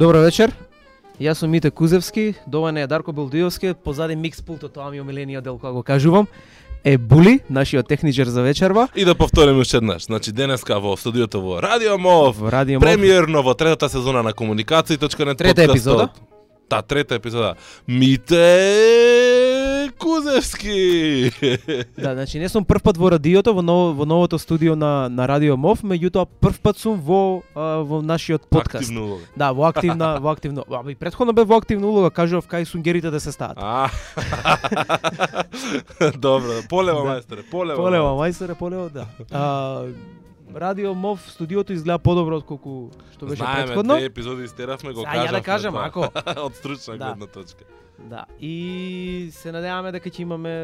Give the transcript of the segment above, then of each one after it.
Добро вечер. Јас сум Мите Кузевски, доване е Дарко Белдиовски, позади микс пултот, тоа ми е омилениот дел кога го кажувам. Е Були, нашиот техничар за вечерва. И да повториме уште еднаш. Значи денеска во студиото во Радио Мов, Во Радио Мов. премиерно во третата сезона на комуникација.нет Трета епизода. Та, трета епизода. Мите Кузевски. Да, значи не сум прв пат во радиото, во, ново, во новото студио на, на Радио Мов, меѓутоа прв пат сум во, а, во нашиот подкаст. Активна улога. Да, во активна, во активно. А, и претходно бе во активна улога, кажав кај сунгерите да се стават. А. Добро, полева Да. мајсторе, полева. Полева, мајсторе, полева, да. А, Радио Мов студиото изгледа подобро од колку што беше Знаеме, претходно. две епизоди истеравме, го кажавме. ја да кажам, тоа. ако. Од стручна Да. гледна точка. Да, и се надеваме дека ќе имаме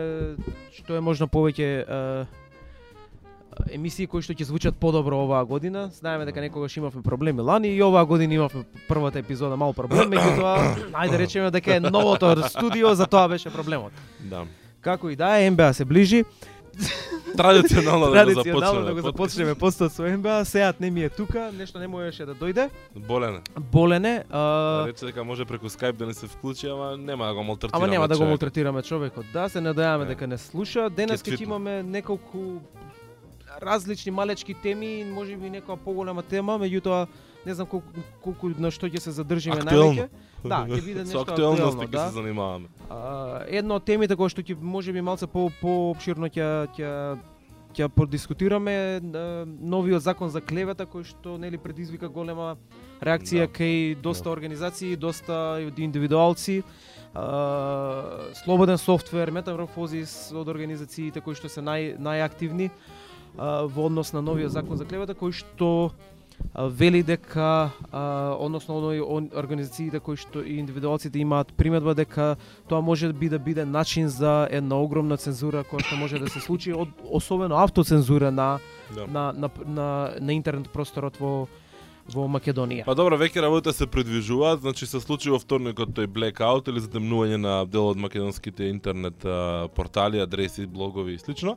што е можно повеќе е, емисии кои што ќе звучат подобро оваа година. Знаеме дека некогаш имавме проблеми лани и оваа година имавме првата епизода мал проблем, меѓутоа ајде речеме дека е новото студио, за тоа беше проблемот. Да. Како и да е, НБА се ближи. Традиционално да го Традиционално да започнеме. го започнеме постот со НБА, сеат не ми е тука, нешто не можеше да дојде. Болене. Болене, а, Рече дека може преку Skype да не се вклучи, ама нема да го малтретираме. Ама нема да го малтретираме човекот. Да, се надеваме дека не слуша. Денес Ќе имаме неколку различни малечки теми, може би некоја поголема тема, меѓутоа не знам колку, колку на што ќе се задржиме највеќе. Да, ќе биде нешто актуелно, ќе да. се занимаваме. А, едно од темите кои што ќе може би малце по поопширно ќе ќе ќе подискутираме е, новиот закон за клевета кој што нели предизвика голема реакција Да. кај доста организации, доста од индивидуалци. А, слободен софтвер, метаморфозис од организациите кои што се нај најактивни а, во однос на новиот закон за клевета кој што вели дека а, односно оној он, организациите кои што и индивидуалците имаат приметба дека тоа може би да биде начин за една огромна цензура која што може да се случи од особено автоцензура на Да. на на на, на интернет просторот во во Македонија. Па добро, веќе работите се придвижуваат, значи се случи во вторникот тој blackout или затемнување на дел од македонските интернет а, портали, адреси, блогови и слично.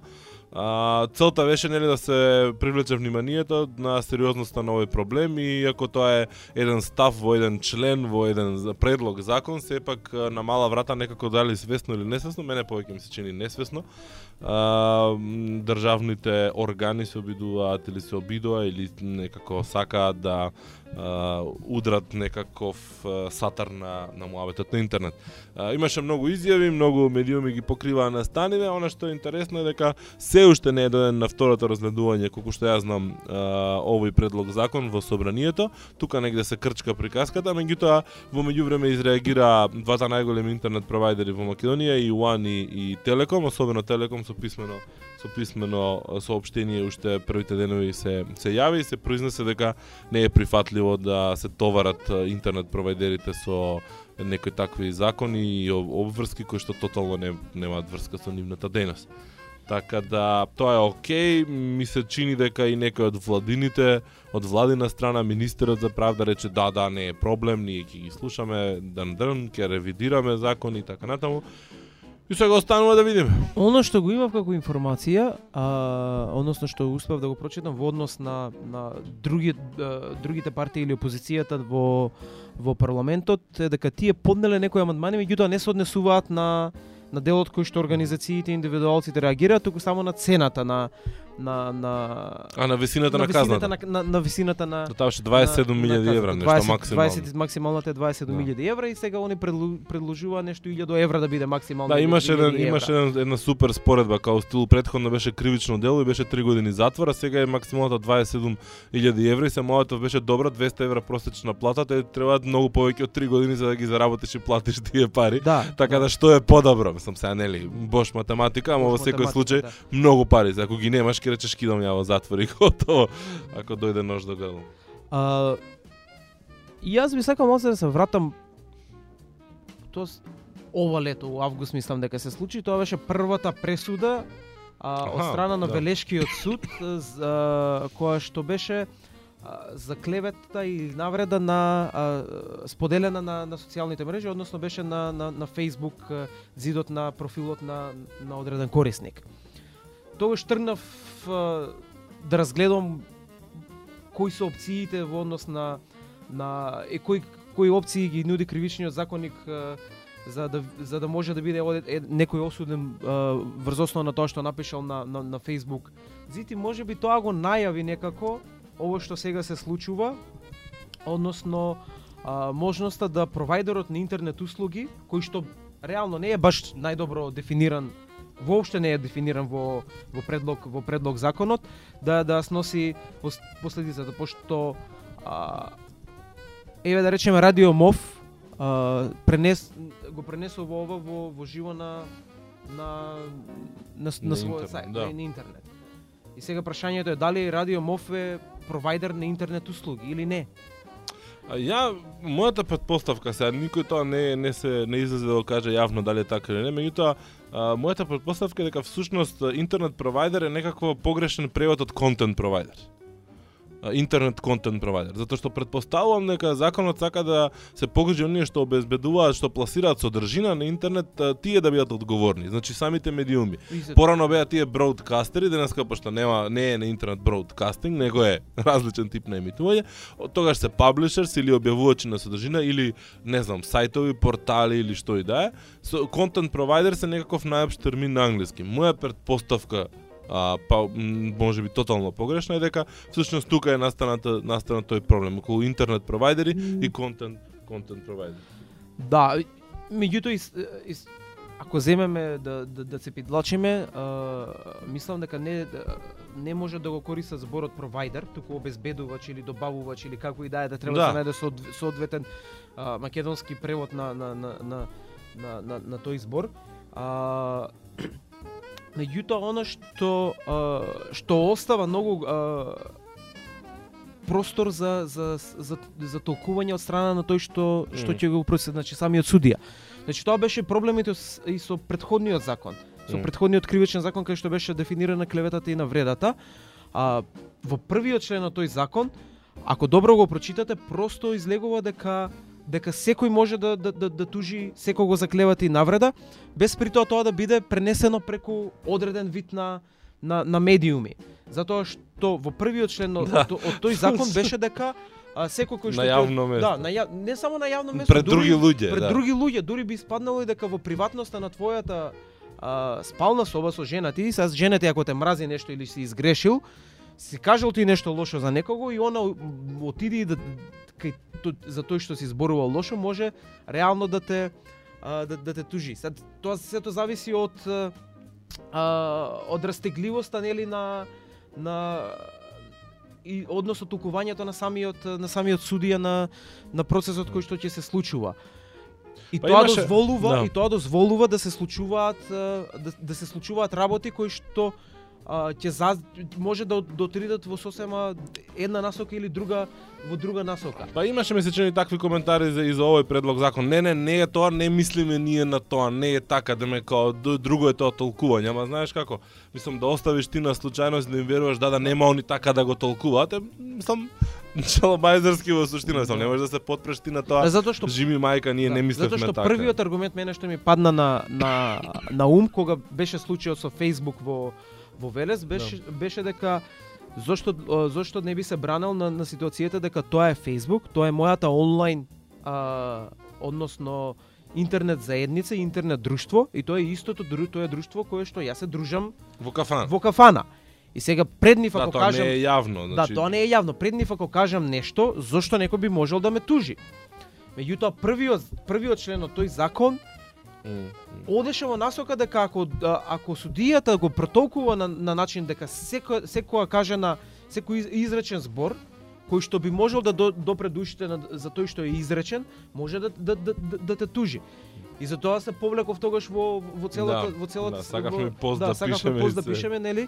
А, целта беше нели да се привлече вниманието на сериозноста на овој проблем и иако тоа е еден став во еден член, во еден предлог закон, сепак на мала врата некако дали свесно или несвесно, мене повеќе ми се чини несвесно, а, државните органи се обидуваат или се обидуваат или некако сакаат да Uh, удрат некаков uh, сатар на на муабетот на интернет. Uh, имаше многу изјави, многу медиуми ги покриваа на станиве, она што е интересно е дека се уште не е доден на второто разгледување, колку што ја знам, овој предлог закон во собранието. Тука негде се крчка приказката, меѓутоа во меѓувреме изреагира двата најголеми интернет провайдери во Македонија и One и, и Телеком, особено Телеком со писмено со писмено соопштение уште првите денови се се јави и се произнесе дека не е прифатливо да се товарат интернет провайдерите со некои такви закони и обврски кои што тотално не немаат врска со нивната дејност. Така да тоа е окей, ми се чини дека и некој од владините, од владина страна, министерот за правда рече да, да, не е проблем, ние ќе ги слушаме дан дрн, ќе ревидираме закони и така натаму. И сега останува да видиме. Оно што го имав како информација, а, односно што успев да го прочитам во однос на на други а, другите партии или опозицијата во во парламентот е дека тие поднеле некои амандмани, меѓутоа не се однесуваат на на делот кој што организациите и индивидуалците реагираат, туку само на цената на на на А на висината на, висината казната? на, на, на висината на Да, таа беше 27.000 евра, нешто 20 максимално. 20 максималната е 27.000 евра и сега они предложува нешто 1000 евра да биде максимално. Да, имаше 1000 еден, имаше еден, една супер споредба, као стил предходно беше кривично дело и беше 3 години затвор, а сега е максималната 27.000 евра и се мојата беше добра, 200 евра просечна плата, те требаат многу повеќе од 3 години за да ги заработиш и платиш тие пари. Да. Така да што е подобро, мислам сега нели, бош математика, ама во секој случај да. многу пари, за ако ги немаш ќе речеш кидам ја во затвор и готово, ако дојде нож до грла. А, и јас би сакал малце да се вратам тоа ова лето, у август мислам дека се случи, тоа беше првата пресуда а, од страна на да. Велешкиот суд за која што беше а, за клевета или навреда на а, споделена на, на социјалните мрежи, односно беше на, на, на Facebook а, зидот на профилот на, на одреден корисник. Тогаш тргнав да разгледам кои се опциите во однос на на е кои кои опции ги нуди кривичниот законник за да за да може да биде е, некој осуден врз основа на тоа што напишал на на, на Facebook. Зити може би тоа го најави некако ово што сега се случува, односно а, можноста да провайдерот на интернет услуги, кој што реално не е баш најдобро дефиниран воопште не е дефиниран во во предлог во предлог законот да да сноси пос, последицата пошто а, еве да речеме радио МОВ а, пренес го пренесува ова во во живо на на на, на, На својот сајт, да. на, на интернет. И сега прашањето е дали радио МОВ е провайдер на интернет услуги или не. Ја мојата предпоставка сега никој тоа не не се не излезе да го каже јавно дали е така или не, меѓутоа мојата предпоставка е дека всушност интернет провайдер е некакво погрешен превод од контент провайдер. Интернет контент провайдер, затоа што претпоставувам дека законот сака да се погрижи оние што обезбедуваат, што пласираат содржина на интернет, тие да бидат одговорни, значи самите медиуми. Порано беа тие броудкастери, денеска пошто нема не е на интернет броудкастинг, него е различен тип на емитување. Тогаш се паблишерс или објавувачи на содржина или не знам, сајтови, портали или што и да е. Контент провайдер се некаков најопшт термин на англиски. Моја предпоставка а, па може би тотално погрешна е дека всушност тука е настаната настана тој проблем околу интернет провайдери и контент контент провайдери. Да, меѓутоа ако земеме да да, да се пидлачиме, а, мислам дека не да- не може да го користа зборот провайдер, туку обезбедувач или добавувач или како и да е да треба да, Да. се најде соодветен а, македонски превод на на на на на, на, на тој збор. А, меѓутоа она што а, што остава многу а, простор за за за за толкување од страна на тој што што ќе го проси, значи самиот судија. Значи тоа беше проблемите и со претходниот закон. Со Мм. претходниот кривичен закон кај што беше дефинирана клеветата и навредата. А во првиот член на тој закон, ако добро го прочитате, просто излегува дека дека секој може да, да, да, да тужи секого за клевата и навреда, без при тоа тоа да биде пренесено преку одреден вид на, на, на медиуми. Затоа што во првиот член од, Да. од, од тој закон беше дека а, секој кој што На јавно место. Да, на ја, не само на јавно место, Пред други луѓе, пред да. други луѓе, дури би испаднало и дека во приватноста на твојата а, спална соба со жена ти, сега жена ти ако те мрази нешто или си изгрешил, си кажал ти нешто лошо за некого и она отиди и да кај за тој што си зборувал лошо може реално да те а, да, да те тужи. Сад тоа сето зависи од а, од растегливоста нели на на и односно толкувањето на самиот на самиот судија на на процесот кој што ќе се случува. И Па тоа имаше- дозволува да. и тоа дозволува да се случуваат да, да се случуваат работи кои што ќе за, може да да отидат во сосема една насока или друга во друга насока. Па имаше месечени такви коментари за и за овој предлог закон. Не, не, не е тоа, не мислиме ние на тоа, не е така, да ме као друго е тоа толкување, ама знаеш како? Мислам да оставиш ти на случајност да им веруваш да да нема они така да го толкуваат, е, мислам челобајзерски во суштина, сам не можеш да се потпреш ти на тоа. Затоа што Жими мајка, ние не Да, мислевме Затоа што така. првиот аргумент мене што ми падна на на на ум кога беше случајот со Facebook во во Велес беше Да. беше дека зошто зошто не би се бранел на на ситуацијата дека тоа е Facebook, тоа е мојата онлайн а, односно интернет заедница, интернет друштво и тоа е истото тоа е друштво кое што јас се дружам Во кафан. во кафана. И сега преднив да, ако тоа кажам не е јавно, Да, значи. тоа не е јавно. Преднив ако кажам нешто, зошто некој би можел да ме тужи. Меѓутоа првиот првиот член од тој закон. Одеше во насока дека ако ако судијата го протолкува на, на начин дека секој секоја кажана секој из- изречен збор кој што би можел да до, допре до ушите на, за тој што е изречен, може да, да, да, да, да те тужи. И затоа се повлеков тогаш во во целата Да, во целата да, сакавме пост да сакавме пишеме да пишеме, нели?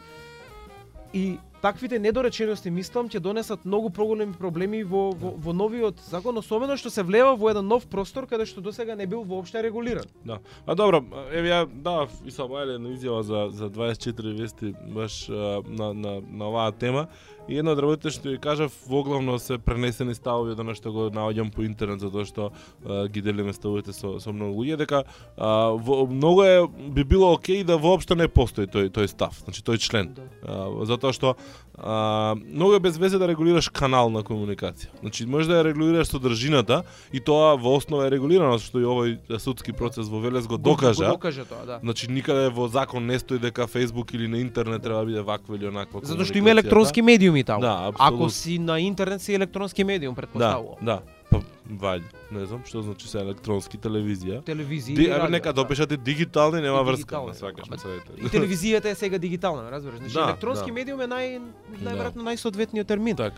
И таквите недоречености мислам ќе донесат многу проголеми проблеми во, во, во новиот закон, особено што се влева во еден нов простор каде што досега не бил воопште регулиран. Да. А добро, еве ја да и сам една изјава за за 24 вести баш а, на на на оваа тема и една од работите што ја кажав воглавно се пренесени ставови од она што го наоѓам по интернет затоа што а, ги делиме ставовите со со многу луѓе дека а, во, многу е би било окей да воопшто не постои тој тој став, значи тој член. Да. А, затоа што а, многу е без везе да регулираш канал на комуникација. Значи може да ја регулираш содржината и тоа во основа е регулирано што и овој судски процес во Велес го докажа. Го докажа тоа, да. Значи никаде во закон не стои дека Facebook или на интернет треба да биде ваква или онаква Затоа што има електронски медиуми таму. Да, апсолут. Ако си на интернет си електронски медиум, Да, претпоставувам. да. Па вајде, не знам што значи се електронски телевизија. Телевизија. Ди, радио, нека да. допишате дигитални, нема врска, дигитални, не свакаш ама ме саветите. И телевизијата е сега дигитална, разбираш? Значи Да, електронски да. медиум е нај најверојатно најсоодветниот термин. Так.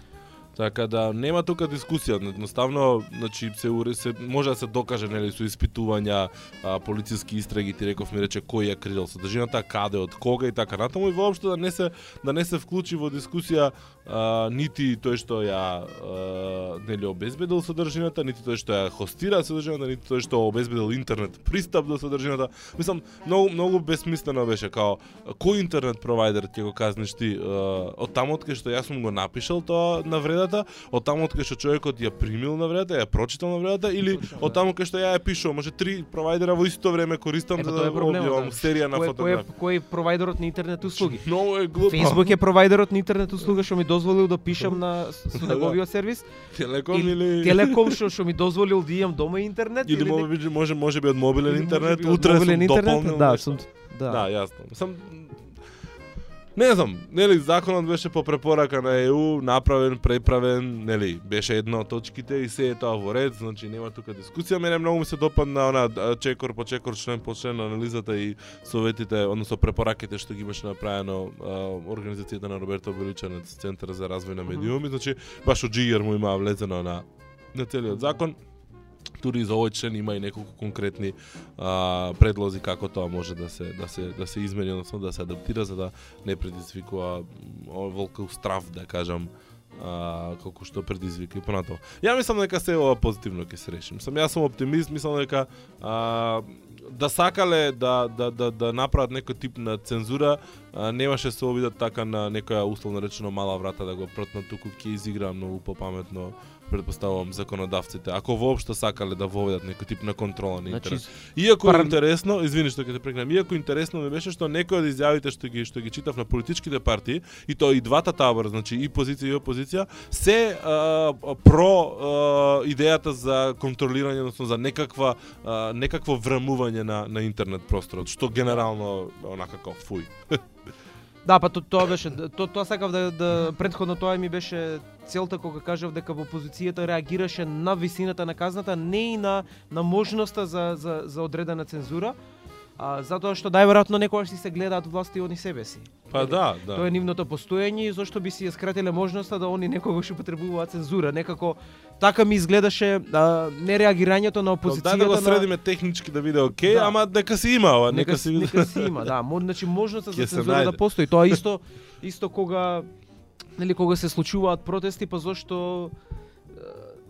Така да нема тука дискусија, едноставно, значи се, се може да се докаже нели со испитувања, а, полициски истраги, ти реков ми рече кој ја крил содржината, каде, од кога и така натаму и воопшто да не се да не се вклучи во дискусија а, нити тој што ја а, нели обезбедил содржината, нити тој што ја хостира содржината, нити тој што обезбедил интернет пристап до содржината. Мислам многу многу бесмислено беше као кој интернет провайдер ќе го казниш ти а, од таму од кај што јас сум го напишал тоа навредата, од таму од кај што човекот ја примил навредата, ја прочитал навредата или Точно, од таму кај што ја ја пишувам, може три провайдера во исто време користам за да објавам серија на фотографии. Кој кој провайдерот на интернет услуги? Многу е глупо. Facebook е провайдерот на интернет услуга што ми дозволил да пишам на со Да. неговиот сервис. Телеком Или или Телеком што што ми дозволил да имам дома интернет или нек- може може може би од мобилен или интернет, утре сум дополнил Да, сум да. Да, јасно. Сам Не знам, нели законот беше по препорака на ЕУ, направен, преправен, нели, беше една од точките и се е тоа во ред, значи нема тука дискусија. Мене многу ми се допадна она чекор по чекор, член по член анализата и советите, односно препораките што ги имаше направено а, организацијата на Роберто Величанец, Центар за развој на медиуми, значи баш од Джигер му има влезено на на целиот закон. Тури за овој член има и неколку конкретни а, предлози како тоа може да се да се да се измени, односно да се адаптира за да не предизвикува овој волков страв, да кажам, а, колку што предизвика и понатоа. Ја мислам дека се ова позитивно ќе се реши. Мислам јас сум оптимист, мислам дека а, да сакале да да да да направат некој тип на цензура, а, немаше се обидат така на некоја условно речено мала врата да го протнат туку ќе изигра многу попаметно предпоставувам законодавците, ако воопшто сакале да воведат некој тип на контрола на Значи, интернет. Иако пар- интересно, извини што ќе те прекнам, иако интересно ми беше што некои од изјавите што ги што ги читав на политичките партии и тоа и двата табора, значи и позиција и опозиција, се а, про а, идејата за контролирање, односно за некаква а, некакво врамување на на интернет просторот, што генерално онака како фуј. Да, па то, тоа беше то, тоа сакав да, да предходно тоа ми беше целта кога кажав дека во опозицијата реагираше на висината на казната, не и на на можноста за за за одредена цензура, а затоа што најверојатно некогаш си се гледаат власти они себе си. Па да, да. Тоа е нивното постоење и зошто би си ја скратиле можноста да они некогаш употребуваат цензура. Некако така ми изгледаше а, нереагирањето на опозицијата да го на средиме технички да биде окей, Да. ама дека си има ова, нека, нека си нека си има, да, мо, значи можноста за цензура да постои. Тоа исто исто кога нели кога се случуваат протести, па зошто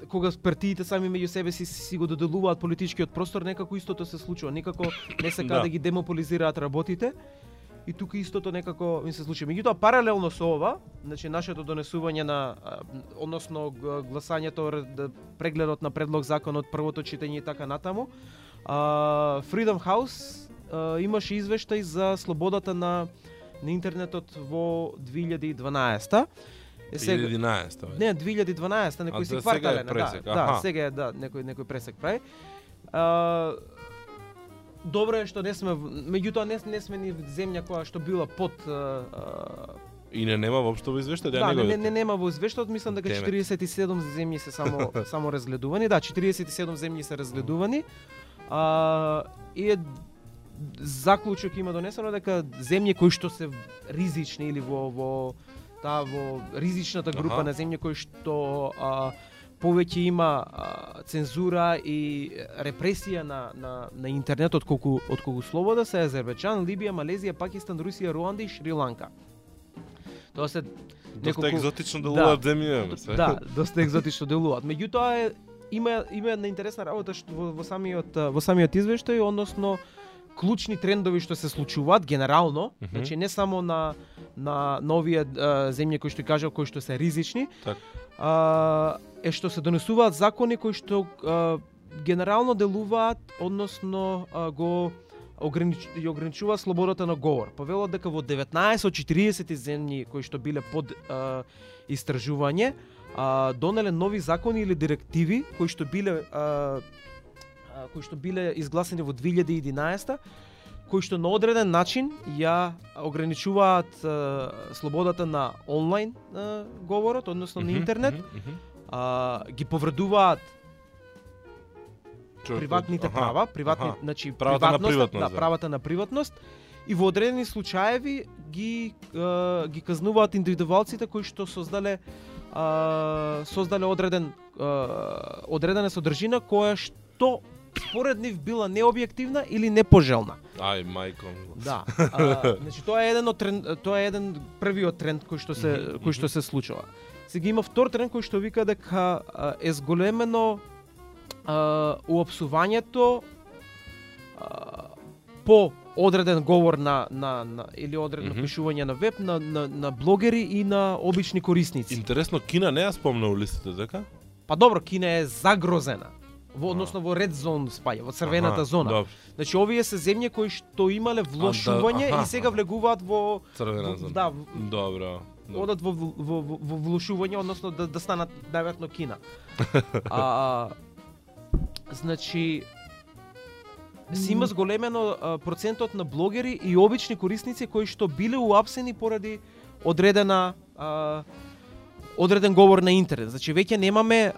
кога партиите сами меѓу себе си си го доделуваат политичкиот простор, некако истото се случува. Никако не се Да. да. ги демополизираат работите. И тука истото некако ми се случи. Меѓутоа паралелно со ова, значи нашето донесување на односно гласањето да, прегледот на предлог закон од првото читање и така натаму, Freedom House имаше извештај за слободата на на интернетот во 2012 Е, сега, 2011, бе. не, 2012, А, некој си да, квартален, да, пресек, да, аха. сега е, да, некој некој пресек прави. А, добро е што не сме, меѓутоа не, не сме ни земја која што била под а, а, И не нема воопшто во извештај, Да, да, не, не, не нема во извештајот, мислам дека Демек. 47 земји се само само разгледувани. Да, 47 земји се разгледувани. А, и е заклучок има донесено дека земји кои што се ризични или во во таа во ризичната група Аха. на земји кои што а, повеќе има а, цензура и репресија на, на, на интернет од колку, од колку слобода се Азербејджан, Либија, Малезија, Пакистан, Русија, Руанда и Шри-Ланка. Тоа се Доста неколку- екзотично Да. делуваат земји, ме се. Да, доста екзотично делуваат. Меѓутоа е има има една интересна работа што во, во самиот во самиот извештај, односно клучни трендови што се случуваат генерално, Мгм. значи не само на на новие а, земји кои што кажав кои што се ризични, Так. а, е што се донесуваат закони кои што а, генерално делуваат, односно а, го огранич, ја ограничува слободата на говор. Па велат дека во 19 од 40 земји кои што биле под а, истражување, а, донеле нови закони или директиви кои што биле а, а, кои што биле изгласени во 2011 кои што на одреден начин ја ограничуваат а, слободата на онлайн а, говорот, односно на интернет, а, ги повредуваат Човекот- приватните аха, права, приватни, аха. значи Правата на приватност, да, да. правата на приватност и во одредени случаеви ги а, ги казнуваат индивидуалците кои што создале а, создале одреден а, одредена содржина која што според нив била необјективна или непожелна. Ај, мајко. Да. А, значи тоа е еден од тренд, тоа е еден првиот тренд кој што се кој што се случува. Сега има втор тренд кој што вика дека а, е зголемено а, уопсувањето а, по одреден говор на, на, на или одредено Мгм. пишување на веб на, на, на блогери и на обични корисници. Интересно, Кина не ја спомна у листите, дека? Па добро, Кина е загрозена. Во односно во ред зон спаја, во црвената Аха, зона. Добро, Значи овие се земји кои што имале влошување аха, и сега влегуваат во црвена во- зона. да, Добро. добро. одат во, во, во, во влушување, односно да, да станат најверојатно Кина. а, значи, се има зголемено а, процентот на блогери и обични корисници кои што биле уапсени поради одредена а, одреден говор на интернет. Значи веќе немаме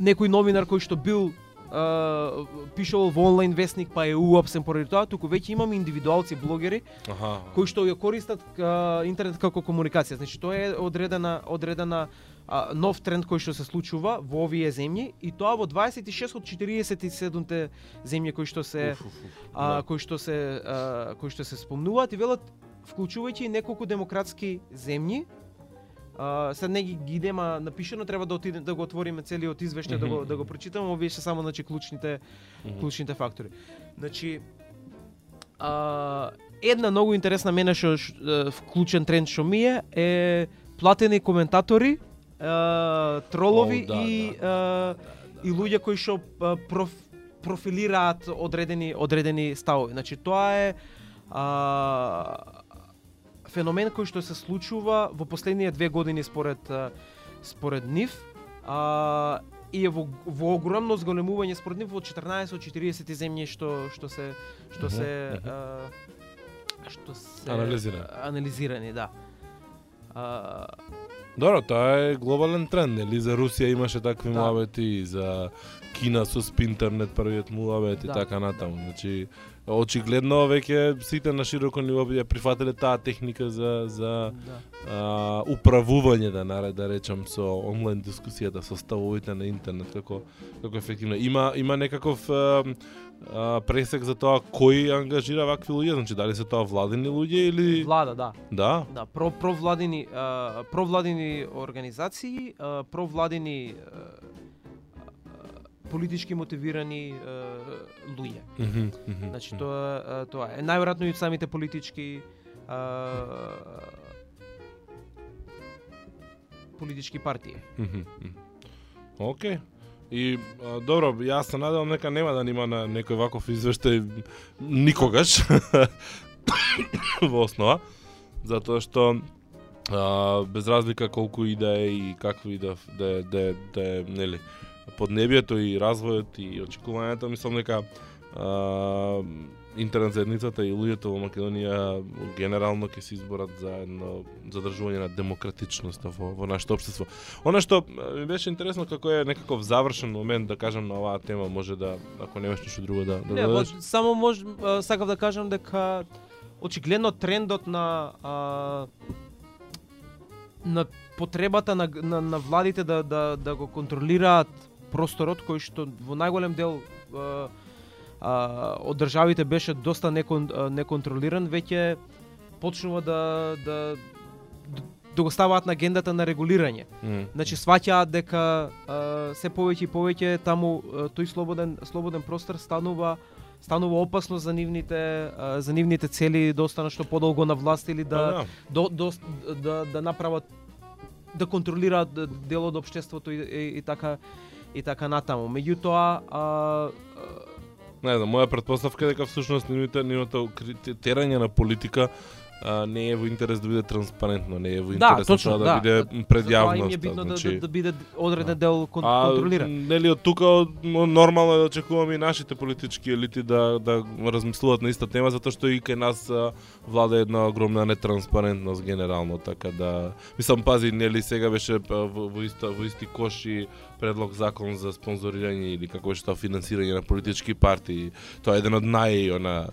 некој новинар кој што бил а, пишувал во онлайн вестник па е уапсен поради тоа, туку веќе имаме индивидуалци блогери Аха. кои што ја користат а, интернет како комуникација. Значи тоа е одредена одредена а, нов тренд кој што се случува во овие земји и тоа во 26 од 47 земји кои што се Уф, уф, уф. а, Да. кои што се а, кои што се спомнуваат и велат вклучувајќи и неколку демократски земји А, sad не ги, ги нема напишано, треба да отиде да го отвориме целиот извештај да го да го прочитаме, овие се само значи клучните клучните фактори. Значи а, една многу интересна мене што вклучен тренд што ми е е платени коментатори, а, тролови О, да, и да, а, и луѓе кои што проф, профилираат одредени одредени ставови. Значи тоа е а, феномен кој што се случува во последние две години според според нив. А, и е во, во огромно зголемување според нив во 14 од 40 земји што што се што се а, што се Анализирани. анализирани, да. А, Добро, тоа е глобален тренд, нели? За Русија имаше такви Да. муабети, за Кина со спинтернет првиот муабет и Да. така натаму. Значи, очигледно веќе сите на широко ниво ја прифатиле таа техника за за да. а, управување да наре да речам со онлайн дискусијата со ставовите на интернет како како ефективно има има некаков а, а, пресек за тоа кој ангажира вакви луѓе значи дали се тоа владени луѓе или Влада, да. да Да, про провладини а, провладини организации, а, провладини а, а, политички мотивирани луѓе. Мгм, мгм, Значи мгм. тоа а, тоа е најверојатно и самите политички а, политички партии. Океј. И а, добро, јас се надевам нека нема да нима на некој ваков извештај никогаш во основа, затоа што а, без разлика колку и да е и какви и да да да, да е, нели поднебието и развојот и очекувањето мислам дека а, интернет заедницата и луѓето во Македонија генерално ќе се изборат за едно задржување на демократичноста во, во нашето општество. Она што ми беше интересно како е некаков завршен момент да кажам на оваа тема, може да ако немаш ништо друго да да Не, додадеш. мож, само мож, сакав да кажам дека очигледно трендот на а, на потребата на, на, на владите да, да, да го контролираат просторот кој што во најголем дел а, а, од државите беше доста некон, а, неконтролиран, веќе почнува да, да, да го ставаат на агендата на регулирање. Мм. Значи сваќаат дека а, се повеќе и повеќе таму а, тој слободен слободен простор станува станува опасно за нивните а, за нивните цели да останат што подолго на власт или Па да до, до, да да направат да контролираат дел од општеството и, и, и така и така натаму. Меѓутоа а, а, Не знам, моја претпоставка е дека всушност нивните нивното кри- терање на политика а, не е во интерес да биде транспарентно, не е во Да, интерес точно, да, да. биде пред Затоа им е јавноста. битно да, значи, да, да биде одреден дел кон, А, контролиран. нели од тука нормално е да очекуваме и нашите политички елити да да размислуваат на иста тема затоа што и кај нас влада една огромна нетранспарентност генерално, така да мислам пази нели сега беше во, во иста во исти кош и предлог закон за спонзорирање или како тоа финансирање на политички партии. Тоа е еден од нај она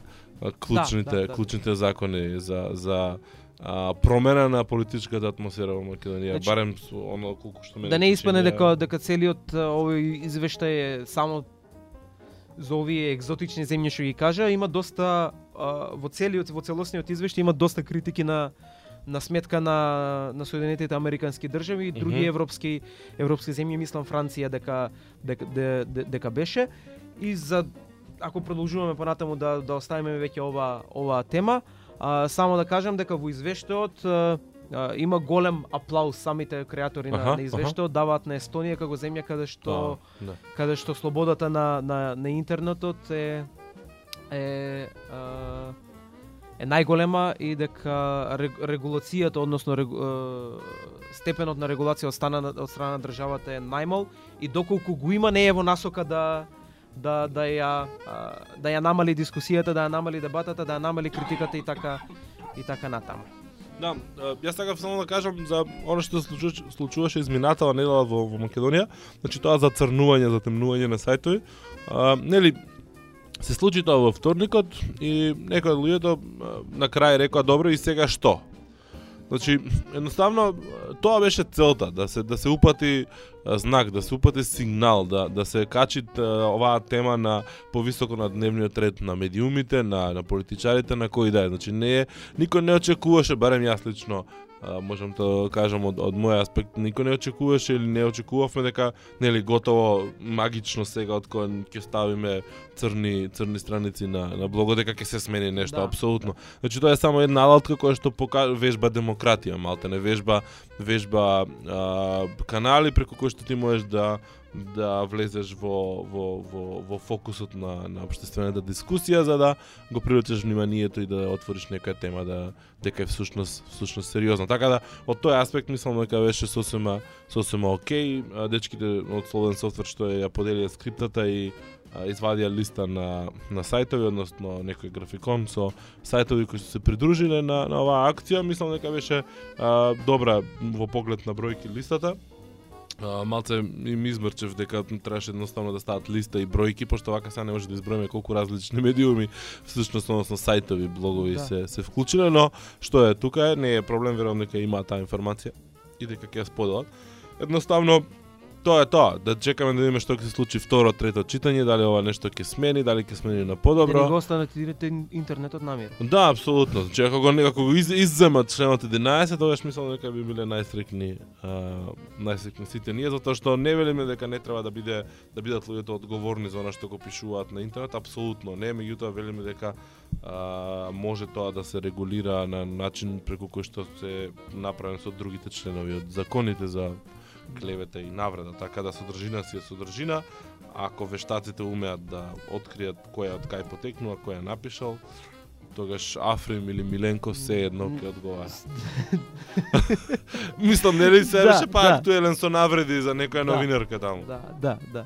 клучните Да, да, да. клучните закони за за а, промена на политичката атмосфера во Македонија, Значи, барем со оно колку што мене Да не испадне чини, дека дека целиот овој извештај е само за овие екзотични земји што ги кажа, има доста а, во целиот во целосниот извештај има доста критики на на сметка на на Соединетите Американски држави и други Мгм. европски европски земји, мислам Франција дека дека де, де, дека беше и за ако продолжуваме понатаму да да оставиме веќе ова ова тема, а, само да кажам дека во извештајот а, а, има голем аплауз самите креатори на, Аха, на извештајот даваат на Естонија како земја каде што Да, да. каде што слободата на на на интернетот е е а, е најголема и дека рег- регулацијата, односно регу, е, степенот на регулација од страна на- од страна на државата е најмал и доколку го има не е во насока да да да ја да ја намали дискусијата, да ја намали дебатата, да ја намали критиката и така и така натаму. Да, јас сакав само да кажам за оно што се случуваше, случуваше изминатава недела во, во Македонија, значи тоа за црнување, за темнување на сајтови. А, нели, се случи тоа во вторникот и некои од луѓето на крај рекоа добро и сега што? Значи, едноставно тоа беше целта, да се да се упати знак, да се упати сигнал, да да се качи оваа тема на повисоко на дневниот ред на медиумите, на на политичарите, на кој да е. Значи не е никој не очекуваше, барем јас лично можам да кажам од, од мој аспект, никој не очекуваше или не очекувавме дека нели готово магично сега од кога ќе ставиме црни црни страници на на блогот дека ќе се смени нешто Да, апсолутно. Значи тоа е само една алатка која што пока вежба демократија, малте не вежба вежба а, канали преку кои што ти можеш да да влезеш во, во, во, во фокусот на, на обштествената дискусија за да го привлечеш вниманието и да отвориш некоја тема да дека е всушност всушност сериозна Така да од тој аспект мислам дека беше сосема сосема окей. Дечките од Слободен софтвер што ја поделија скриптата и извадија листа на на сајтови, односно некој графикон со сајтови кои се придружиле на на оваа акција, мислам дека беше а, добра во поглед на бројки листата. А, малце им измрчев дека требаше едноставно да стават листа и бројки, пошто вака сега не може да изброиме колку различни медиуми, всушност, односно сајтови, блогови Да. се се вклучиле, но што е тука е, не е проблем, верувам дека има таа информација и дека ќе ја споделат. Едноставно тоа е тоа, да чекаме да видиме што ќе се случи второ, трето читање, дали ова нешто ќе смени, дали ќе смени на Да подобро. не го останат интернетот намир. Да, апсолутно. Значи, ако го некако го из, изземат членот 11, тогаш мислам дека би биле најстрикни, најстрикни сите ние, затоа што не велиме дека не треба да биде да бидат луѓето одговорни за она што го пишуваат на интернет, апсолутно не, меѓутоа велиме дека а, може тоа да се регулира на начин преку кој што се направен со другите членови од законите за клевета и навреда, така да содржина си е содржина, ако вештаците умеат да откријат кој е од кај потекнува, кој е напишал, тогаш Африм или Миленко се едно ќе одговара. Мислам, нели се Да, беше па да. актуелен со навреди за некоја Да. новинарка таму. Да, да, да.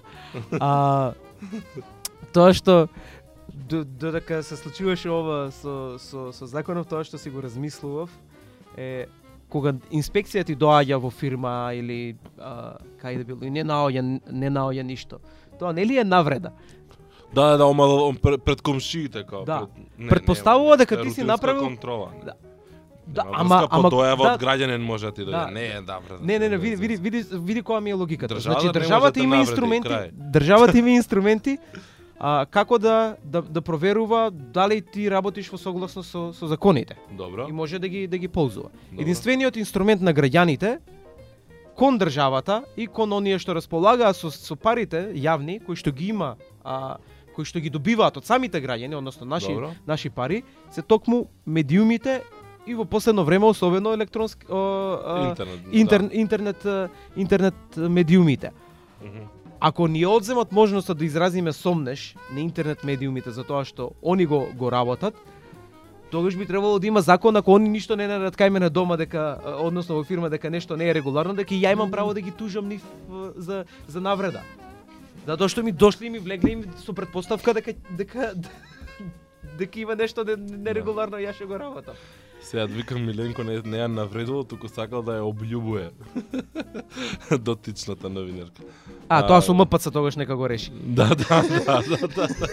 А тоа што до- додека се случуваше ова со, со, со законов, тоа што си го размислував е кога инспекција ти доаѓа во фирма или а, кај да било и не наоѓа не наоѓа ништо. Тоа нели е навреда? Да, да, омало пред, пред комшиите како. Да. Пред, не, Предпоставува не, дека ти си направил- контрола. Да. Да, Да, ама, ама ама дојава да, од граѓанин може да ти дојде. Да. Не е добро. Не, не, не, види, види, види, види која ми е логиката. Државата значи не да државата има навреди, инструменти, крај. државата има инструменти а, како да, да да проверува дали ти работиш во согласно со со законите Добро. и може да ги да ги ползува. Добро. Единствениот инструмент на граѓаните кон државата и кон оние што располагаат со, со парите јавни кои што ги има а, кои што ги добиваат од самите граѓани, односно наши Добро. наши пари, се токму медиумите и во последно време особено електронски о, а, Интернет. интер, интернет интернет медиумите. Да. Мгм. Ако ни одземат можноста да изразиме сомнеш на интернет медиумите за тоа што они го го работат, тогаш би требало да има закон ако они ништо не наредат кај мене дома дека односно во фирма дека нешто не е регуларно, дека ја имам право да ги тужам нив за за навреда. Затоа што ми дошли и ми влегли им со предпоставка дека дека дека има нешто не- нерегуларно и ја ќе го работам. Сега викам Миленко не, не ја навредило, туку сакал да ја облюбуе. Дотичната новинарка. А, А, тоа со МПЦ тогаш нека го реши. Да, да, да, да, да. да.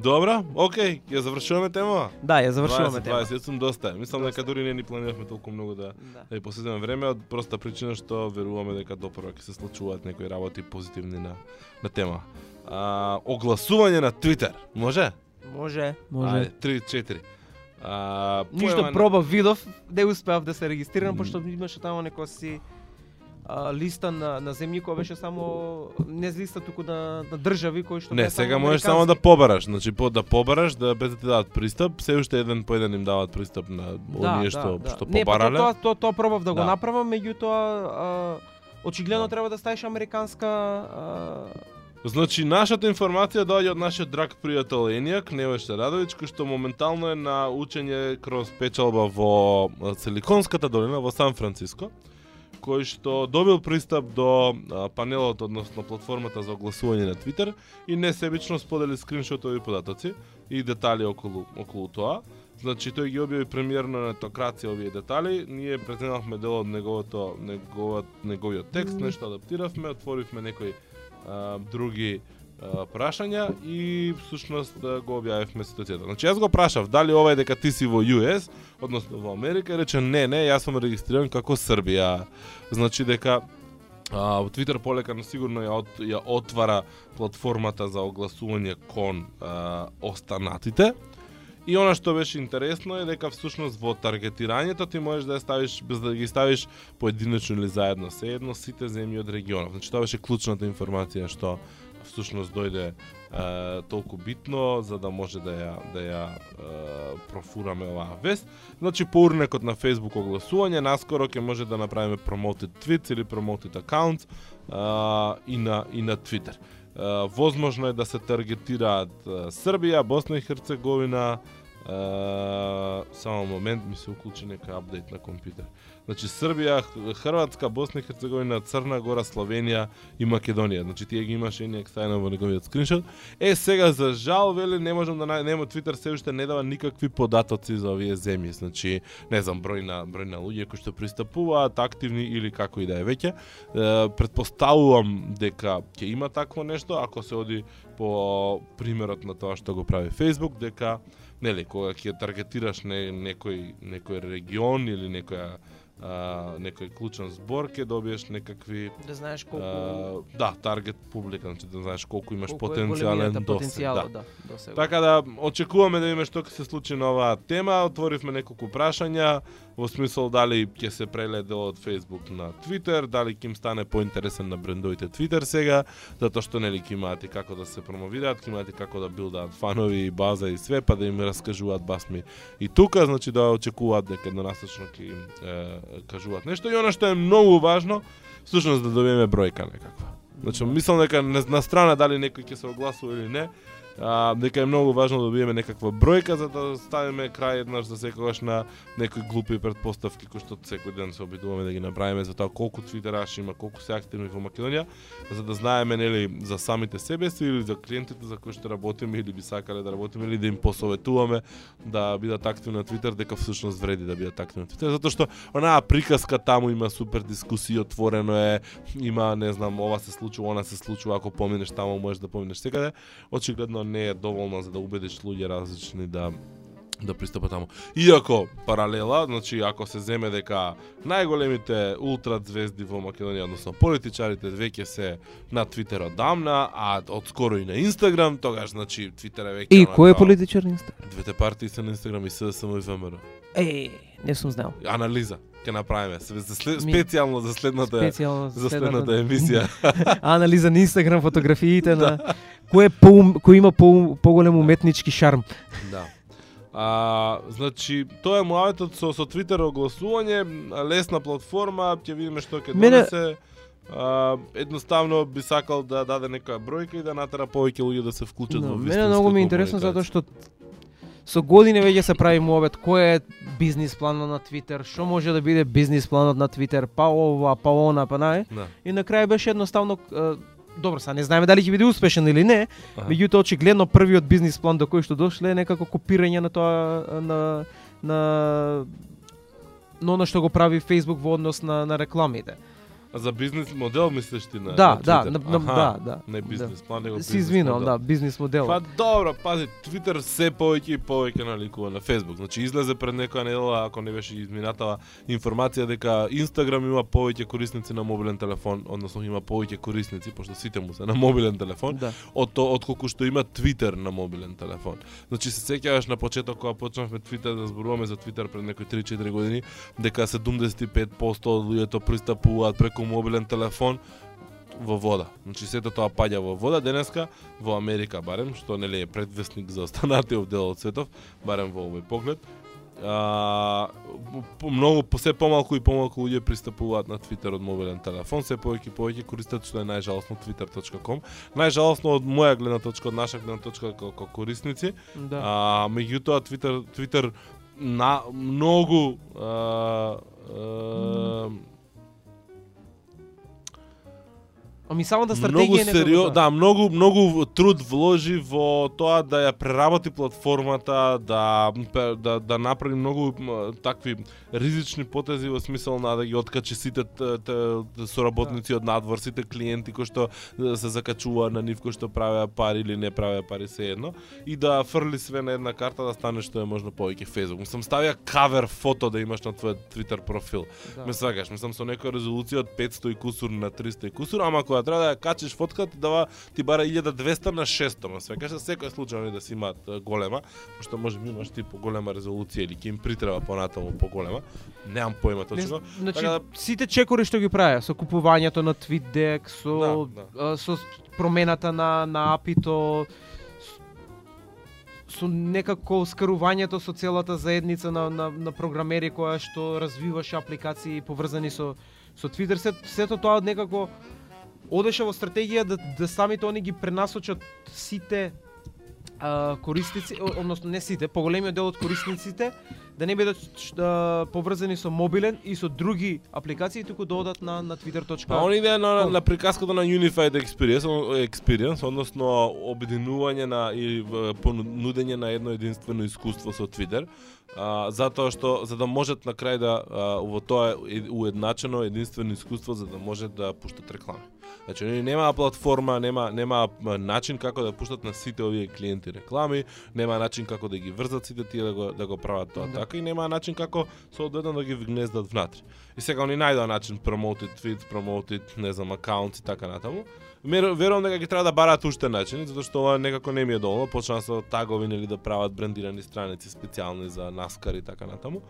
Добра, окей, ја завршуваме темава. Да, ја завршуваме 20, тема. 20, сум доста. Мислам Доста. дека дури не ни планиравме толку многу да Да. да ја посветиме време од проста причина што веруваме дека допро ќе се случуваат некои работи позитивни на на тема. А, огласување на Твитер. Може? Може, може. Ајде, 3 4. А, Ништо пробав, видов, не успеав да се регистрирам, пошто имаше тамо некоја си а, листа на, на земји која беше само не листа туку на, на држави кои што Не, сега можеш само да побараш, значи по да побараш да без да ти дадат пристап, се уште еден по еден им даваат пристап на оние што што Не, па побарале. тоа, тоа, тоа пробав да, го Да. направам, меѓутоа очигледно Да. треба да ставиш американска а, Значи, нашата информација доаѓа од нашиот драг пријател Енијак, Невеше Радовиќ, кој што моментално е на учење кроз печалба во Силиконската долина во Сан Франциско, кој што добил пристап до панелот, односно платформата за огласување на Твитер и несебично сподели скриншотови податоци и детали околу, околу тоа. Значи тој ги објави премиерно на етокрација овие детали, ние презенавме дел од неговото неговот неговиот текст, нешто адаптиравме, отворивме некои а, други а, прашања и всушност го објавивме ситуацијата. Значи јас го прашав дали ова е дека ти си во US, односно во Америка, и рече не, не, јас сум регистриран како Србија. Значи дека а, Твитер полека на сигурно ја, от, ја отвара платформата за огласување кон а, останатите. И она што беше интересно е дека всушност во таргетирањето ти можеш да ја ставиш без да ги ставиш поединечно или заедно, се едно сите земји од регионов. Значи тоа беше клучната информација што всушност дојде е, толку битно за да може да ја да ја е, профураме оваа вест. Значи по урнекот на Facebook огласување наскоро ќе може да направиме promoted tweets или promoted accounts е, и на и на Twitter. Возможно е да се таргетираат Србија, Босна и Херцеговина, само момент ми се уклучи нека апдейт на компјутер. Значи Србија, Хрватска, Босна и Херцеговина, Црна Гора, Словенија и Македонија. Значи тие ги имаше Енијак стајно во неговиот скриншот. Е сега за жал вели не можам да нема Твитер се уште не дава никакви податоци за овие земји. Значи не знам број на број на луѓе кои што пристапуваат активни или како и да е веќе. Е, Предпоставувам дека ќе има такво нешто ако се оди по примерот на тоа што го прави Facebook дека нели кога ќе таргетираш не, некој некој регион или некоја а, некој клучен збор ќе добиеш некакви да знаеш колку а, да таргет публика значи да знаеш колку имаш колку потенцијален досег да. да, досега. Така да очекуваме да видиме што ќе се случи на оваа тема. Отворивме неколку прашања во смисол дали ќе се преледе од Facebook на Twitter, дали ќе им стане поинтересен на брендовите Twitter сега, затоа што нели ќе имаат и како да се промовираат, ќе имаат и како да билдаат фанови и база и све, па да им раскажуваат басми и тука, значи да очекуваат дека еднонасочно ќе им е, кажуваат нешто и она што е многу важно, всушност да добиеме бројка некаква. Значи, мислам дека на на страна дали некој ќе се огласува или не, а, дека е многу важно да добиеме некаква бројка за да ставиме крај еднаш за секогаш на некои глупи предпоставки кои што секој ден се обидуваме да ги направиме за тоа колку твитераши има, колку се активни во Македонија, за да знаеме нели за самите себе си или за клиентите за кои што работиме или би сакале да работиме или да им посоветуваме да бидат активни на Твитер, дека всушност вреди да бидат активни на Твитер, затоа што онаа приказка таму има супер дискусија, отворено е, има не знам, ова се случува, она се случува, ако поминеш таму можеш да поминеш секаде. Очигледно не е доволно за да убедиш луѓе различни да да пристапат таму. Иако паралела, значи ако се земе дека најголемите ултра звезди во Македонија, односно политичарите веќе се на Твитер одамна, а одскоро и на Инстаграм, тогаш значи Твитер е веќе И кој е политичар на Инстаграм? Двете партии се на Инстаграм и СДСМ и ВМРО. Е, не сум знал. Анализа ќе направиме за след, специјално за следната Специјално за следната емисија. анализа на Инстаграм фотографиите на кој е по кој има по поголем уметнички шарм. Да. А, значи, тоа е муаветот со, со Твитер огласување, лесна платформа, ќе видиме што ќе Мене- донесе. а, едноставно би сакал да даде некоја бројка и да натера повеќе луѓе да се вклучат Да, во мене многу ми е интересно затоа што со години веќе се прави муабет кој е бизнис планот на Твитер, што може да биде бизнис планот на Твитер, па ова, па она, па нај. Да. И на крај беше едноставно добро, са не знаеме дали ќе биде успешен или не, Аха. меѓутоа очигледно првиот бизнис план до кој што дошле е некако копирање на тоа на на на она што го прави Facebook во однос на на рекламите. За бизнес модел мислиш ти на да, на да, на, на, Аха, да, да. Не бизнес план, него Си бизнес извинувам, модел. да, бизнис модел. Па добро, пази, Твитер се повеќе и повеќе наликува на Facebook. Значи излезе пред некоја недела, ако не беше изминатава информација дека Инстаграм има повеќе корисници на мобилен телефон, односно има повеќе корисници пошто сите му се на мобилен телефон, Да. од то отколку што има Твитер на мобилен телефон. Значи се сеќаваш на почеток кога почнавме Твитер да зборуваме за Твитер пред некои 3-4 години, дека 75% од луѓето пристапуваат преку мобилен телефон во вода. Значи сето тоа паѓа во вода денеска во Америка барем, што нели е предвестник за останатиот дел од светов, барем во овој поглед. А, по, многу по се помалку и помалку луѓе пристапуваат на Твитер од мобилен телефон, се повеќе и повеќе користат што е најжалосно twitter.com. Најжалосно од моја гледна точка, од наша гледна точка како корисници, Да. А, меѓутоа Твитер Твитер на многу а, а, Ами самата многу стратегија е некако, серио, да, многу многу труд вложи во тоа да ја преработи платформата, да да да направи многу такви ризични потези во смисол на да ги откачи сите т- т- соработници од надвор, сите клиенти кои што се закачуваат на нив кои што правеа пари или не правеа пари се едно и да фрли све на една карта да стане што е можно повеќе Facebook. Мислам ставија кавер фото да имаш на твојот Twitter профил. Да. Ме свагаш, мислам со некоја резолуција од 500 и кусур на 300 и кусур, ама кога треба да ја качиш фотка ти дава ти бара 1200 на 600, ме свагаш, за секој случај да си имаат голема, пошто може би имаш ти поголема резолуција или ќе им притреба понатаму поголема. Немам појма Не, точно. значи, Така да- сите чекори што ги правеа, со купувањето на TweetDeck, со, Да, а, со промената на, на апито, со некако скарувањето со целата заедница на, на, на програмери која што развиваше апликации поврзани со, со Twitter, се, сето тоа некако одеше во стратегија да, да самите они ги пренасочат сите а, корисници, односно не сите, поголемиот дел од корисниците да не бидат да, поврзани со мобилен и со други апликации, туку да одат на на twitter.com. Па они идеја на, Ком? на приказката на Unified Experience, experience односно обединување на и понудење на едно единствено искуство со Twitter, а, затоа што за да можат на крај да а, во тоа е- уедначено единствено искуство за да можат да пуштат реклами. Значи, они немаа платформа, нема нема начин како да пуштат на сите овие клиенти реклами, нема начин како да ги врзат сите тие да го да го прават тоа Да. така и нема начин како соодветно да ги вгнездат внатре. И сега они најдоа начин promoted tweets, promoted, не знам, акаунти и така натаму. Верувам дека ги треба да бараат уште начини, затоа што ова некако не ми е доволно, почнаа со тагови нели да прават брендирани страници специјални за NASCAR и така натаму.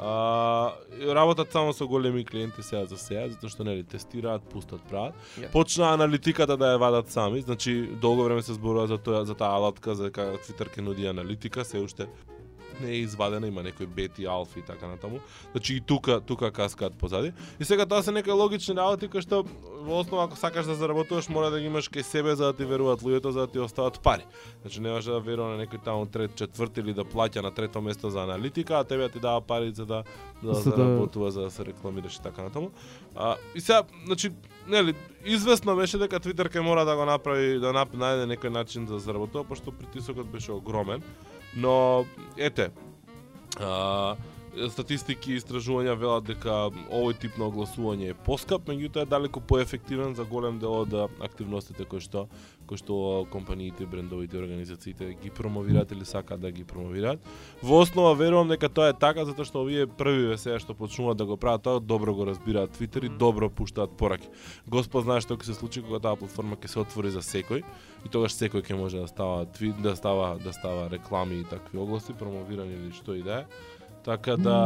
А, работат само со големи клиенти сега за сега, затоа што нели тестираат, пустат, прават. Ја. Почнаа аналитиката да ја вадат сами, значи долго време се зборува за тоа за таа алатка за дека Twitter ќе нуди аналитика, се уште не е извадена, има некои бети, алфи и така натаму. Значи и тука тука каскаат позади. И сега тоа се некои логични работи кои што во основа ако сакаш да заработуваш мора да ги имаш кај себе за да ти веруваат луѓето за да ти остават пари. Значи не може да верува на некој таму трет, четврти или да плаќа на трето место за аналитика, а тебе ти дава пари за да да За да- заработува за да се рекламираш и така натаму. А, и сега, значи, нели, известно беше дека Твитер ќе мора да го направи, да најде некој начин да заработува, пошто притисокот беше огромен. Но, ете, а, статистики и истражувања велат дека овој тип на огласување е поскап, меѓутоа е далеку поефективен за голем дел од активностите кои што кои што компаниите, брендовите, организациите ги промовираат или сакаат да ги промовираат. Во основа верувам дека тоа е така затоа што овие први сега што почнуваат да го прават тоа добро го разбираат Твитер и добро пуштаат пораки. Господ знае што ќе се случи кога таа платформа ќе се отвори за секој и тогаш секој ќе може да става твит, да става да става реклами и такви огласи, промовирани или што и да е. Така да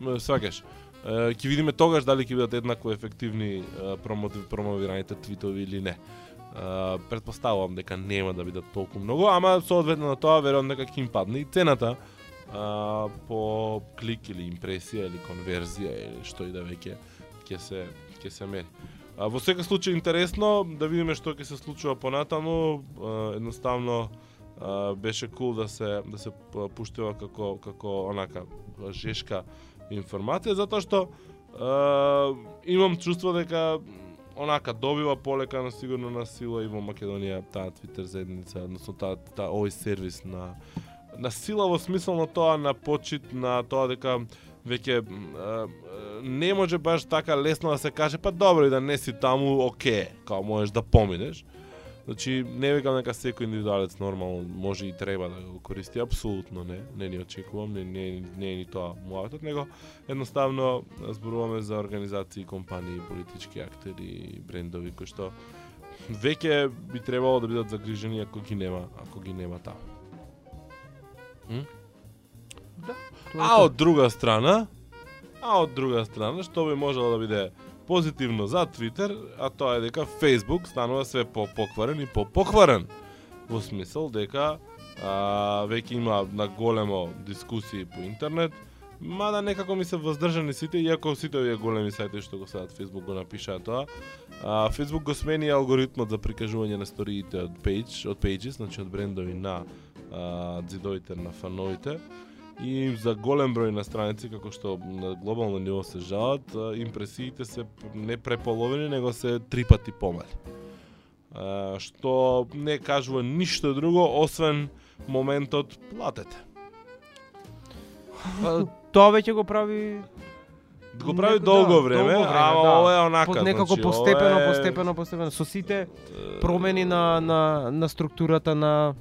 м, сваќаш. Ќе видиме тогаш дали ќе бидат еднакво ефективни промотив промовираните твитови или не. Uh, предпоставувам дека нема да бидат толку многу, ама соодветно на тоа веројатно дека ќе им падне и цената а, по клик или импресија или конверзија или што и да веќе ќе се ќе се мери. А, во секој случај интересно да видиме што ќе се случува понатаму, едноставно беше кул да се да се п- пуштува како како онака жешка информација затоа што а, имам чувство дека онака добива полека на сигурно на сила и во Македонија таа Твитер заедница, односно таа таа овој сервис на на сила во смисол на тоа на почит на тоа дека веќе не може баш така лесно да се каже па добро и да не си таму оке, као можеш да поминеш. Значи не викам дека секој индивидуалец нормално може и треба да го користи, апсолутно не, не ни очекувам, не не не е ни тоа муаватот, него едноставно зборуваме за организации, компании, политички актери, брендови кои што веќе би требало да бидат загрижени ако ги нема, ако ги нема таму. Тоа е А од друга страна, а од друга страна, што би можело да биде позитивно за Твитер, а тоа е дека Facebook станува све по-покварен и по-покварен. Во смисол дека а, веќе има на големо дискусии по интернет, мада некако ми се воздржани сите, иако сите овие големи сајти што го садат Facebook го напишаа тоа. А, Facebook го смени алгоритмот за прикажување на сториите од page, од pages, значи од брендови на а, дзидовите на фановите и за голем број на страници како што на глобално ниво се жалат, импресиите се не преполовени, него се три пати помали. Што не кажува ништо друго освен моментот платете. Тоа веќе го прави Го прави Неко- долго да, време, долго време, ама да. ова е онака, по, некако значи, постепено, е, постепено, постепено со сите промени на на на структурата на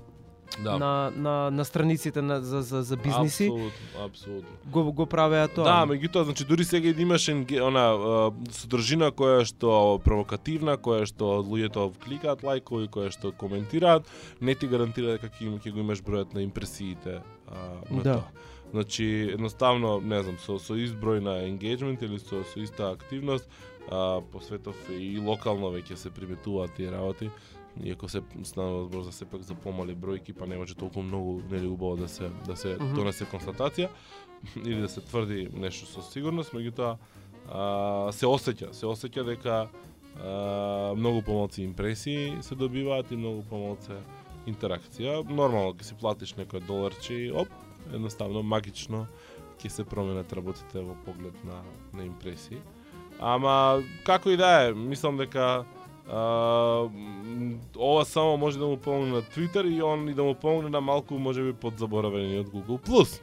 да. на на на страниците на за за за бизниси Апсолутно, апсолутно. го го правеа тоа. Да, меѓутоа, значи дури сега и имаш она содржина која што провокативна, која што луѓето кликаат лајкови, која што коментираат, не ти гарантира дека ќе, го имаш бројот на импресиите а, на Да. тоа. Значи, едноставно, не знам, со, со изброј на engagement или со, со иста активност, а, по светов и локално веќе се приметуваат тие работи, иако се станува збор за сепак за помали бројки, па не може толку многу нели убаво да се да се Мгм. донесе констатација или да се тврди нешто со сигурност, меѓутоа се осеќа, се осеќа дека а, многу помалци импресии се добиваат и многу помалце интеракција. Нормално ќе си платиш некој доларче и оп, едноставно магично ќе се променат работите во поглед на на импресии. Ама како и да е, мислам дека а, ова само може да му помогне на Twitter и он и да му помогне на малку можеби од Google Plus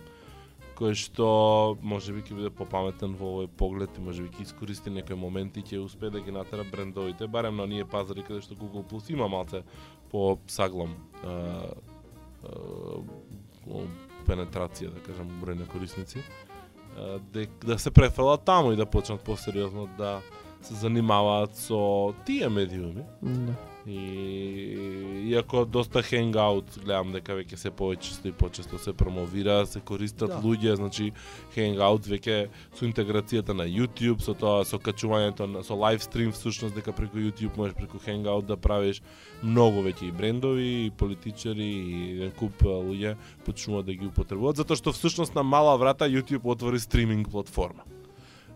кој што можеби ќе биде попаметен во овој поглед и можеби ќе искористи некои моменти и ќе успее да ги натера брендовите, барем на ние пазари каде што Google Plus има малце по саглам а, а, пенетрација, да кажам, број на корисници, а, дек, да се префелат таму и да почнат посериозно да се занимаваат со тие медиуми. Да. И иако доста хенгаут гледам дека веќе се повеќе и почесто се промовира, се користат Да. луѓе, значи хенгаут веќе со интеграцијата на YouTube, со тоа со качувањето на со лайв стрим всушност дека преку YouTube можеш преку хенгаут да правиш многу веќе и брендови, и политичари и куп луѓе почнуваат да ги употребуваат затоа што всушност на мала врата YouTube отвори стриминг платформа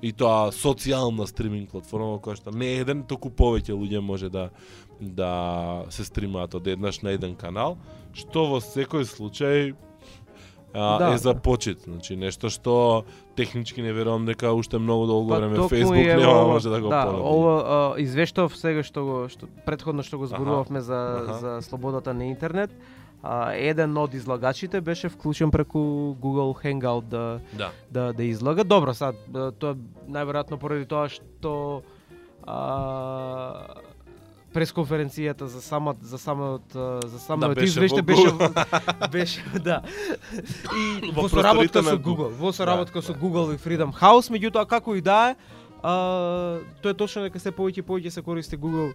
и тоа социјална стриминг платформа која што не еден, току повеќе луѓе може да да се стримаат од еднаш на еден канал, што во секој случај а, Да. е за почит, значи нешто што технички не верувам дека уште многу долго време Па токму Facebook и нема може да го да, понуди. ова извештав сега што го што претходно што го зборувавме за аха. за слободата на интернет. А, еден од излагачите беше вклучен преку Google Hangout да Да. да да излага. Добро, сад тоа најверојатно поради тоа што а, пресконференцијата за самот за самот за самот беше извеште беше Google. беше да. И Во во просторите соработка со Google. Во соработка Да, со да. Google и Freedom House, меѓутоа како и да е, а, тоа е точно дека се повеќе и повеќе се користи Google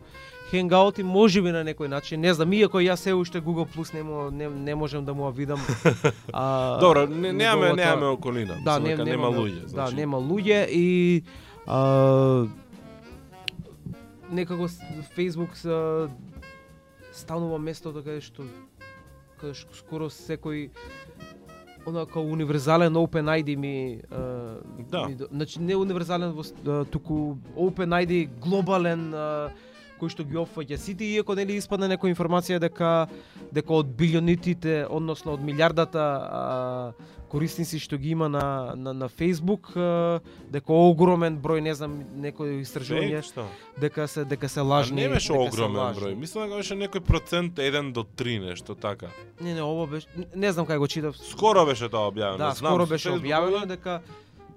Hangout и можеби на некој начин, не знам, иако јас се уште Google Plus не, мо, не, не можам да му ја видам. А, Добро, не, немаме неговата- немаме околина. Да, не, нема немаме- луѓе, значи. Да, нема луѓе и а, некако Facebook са, станува местото каде што каде што скоро секој онака универзален OpenID ми а, Да. ми, значи не универзален во туку OpenID глобален а, кој што ги опфаќа сите иако нели испадна некоја информација дека дека од билионитите, односно од милиардата а, корисници што ги има на на, на Facebook, а, дека огромен број, не знам, некој истражување што? дека се дека се А лажни. не беше огромен број. Мислам дека беше некој процент 1 до 3 нешто така. Не, не, ово беше не знам кај го читав. Скоро беше тоа објавено. Да, Знам, скоро беше објавено дека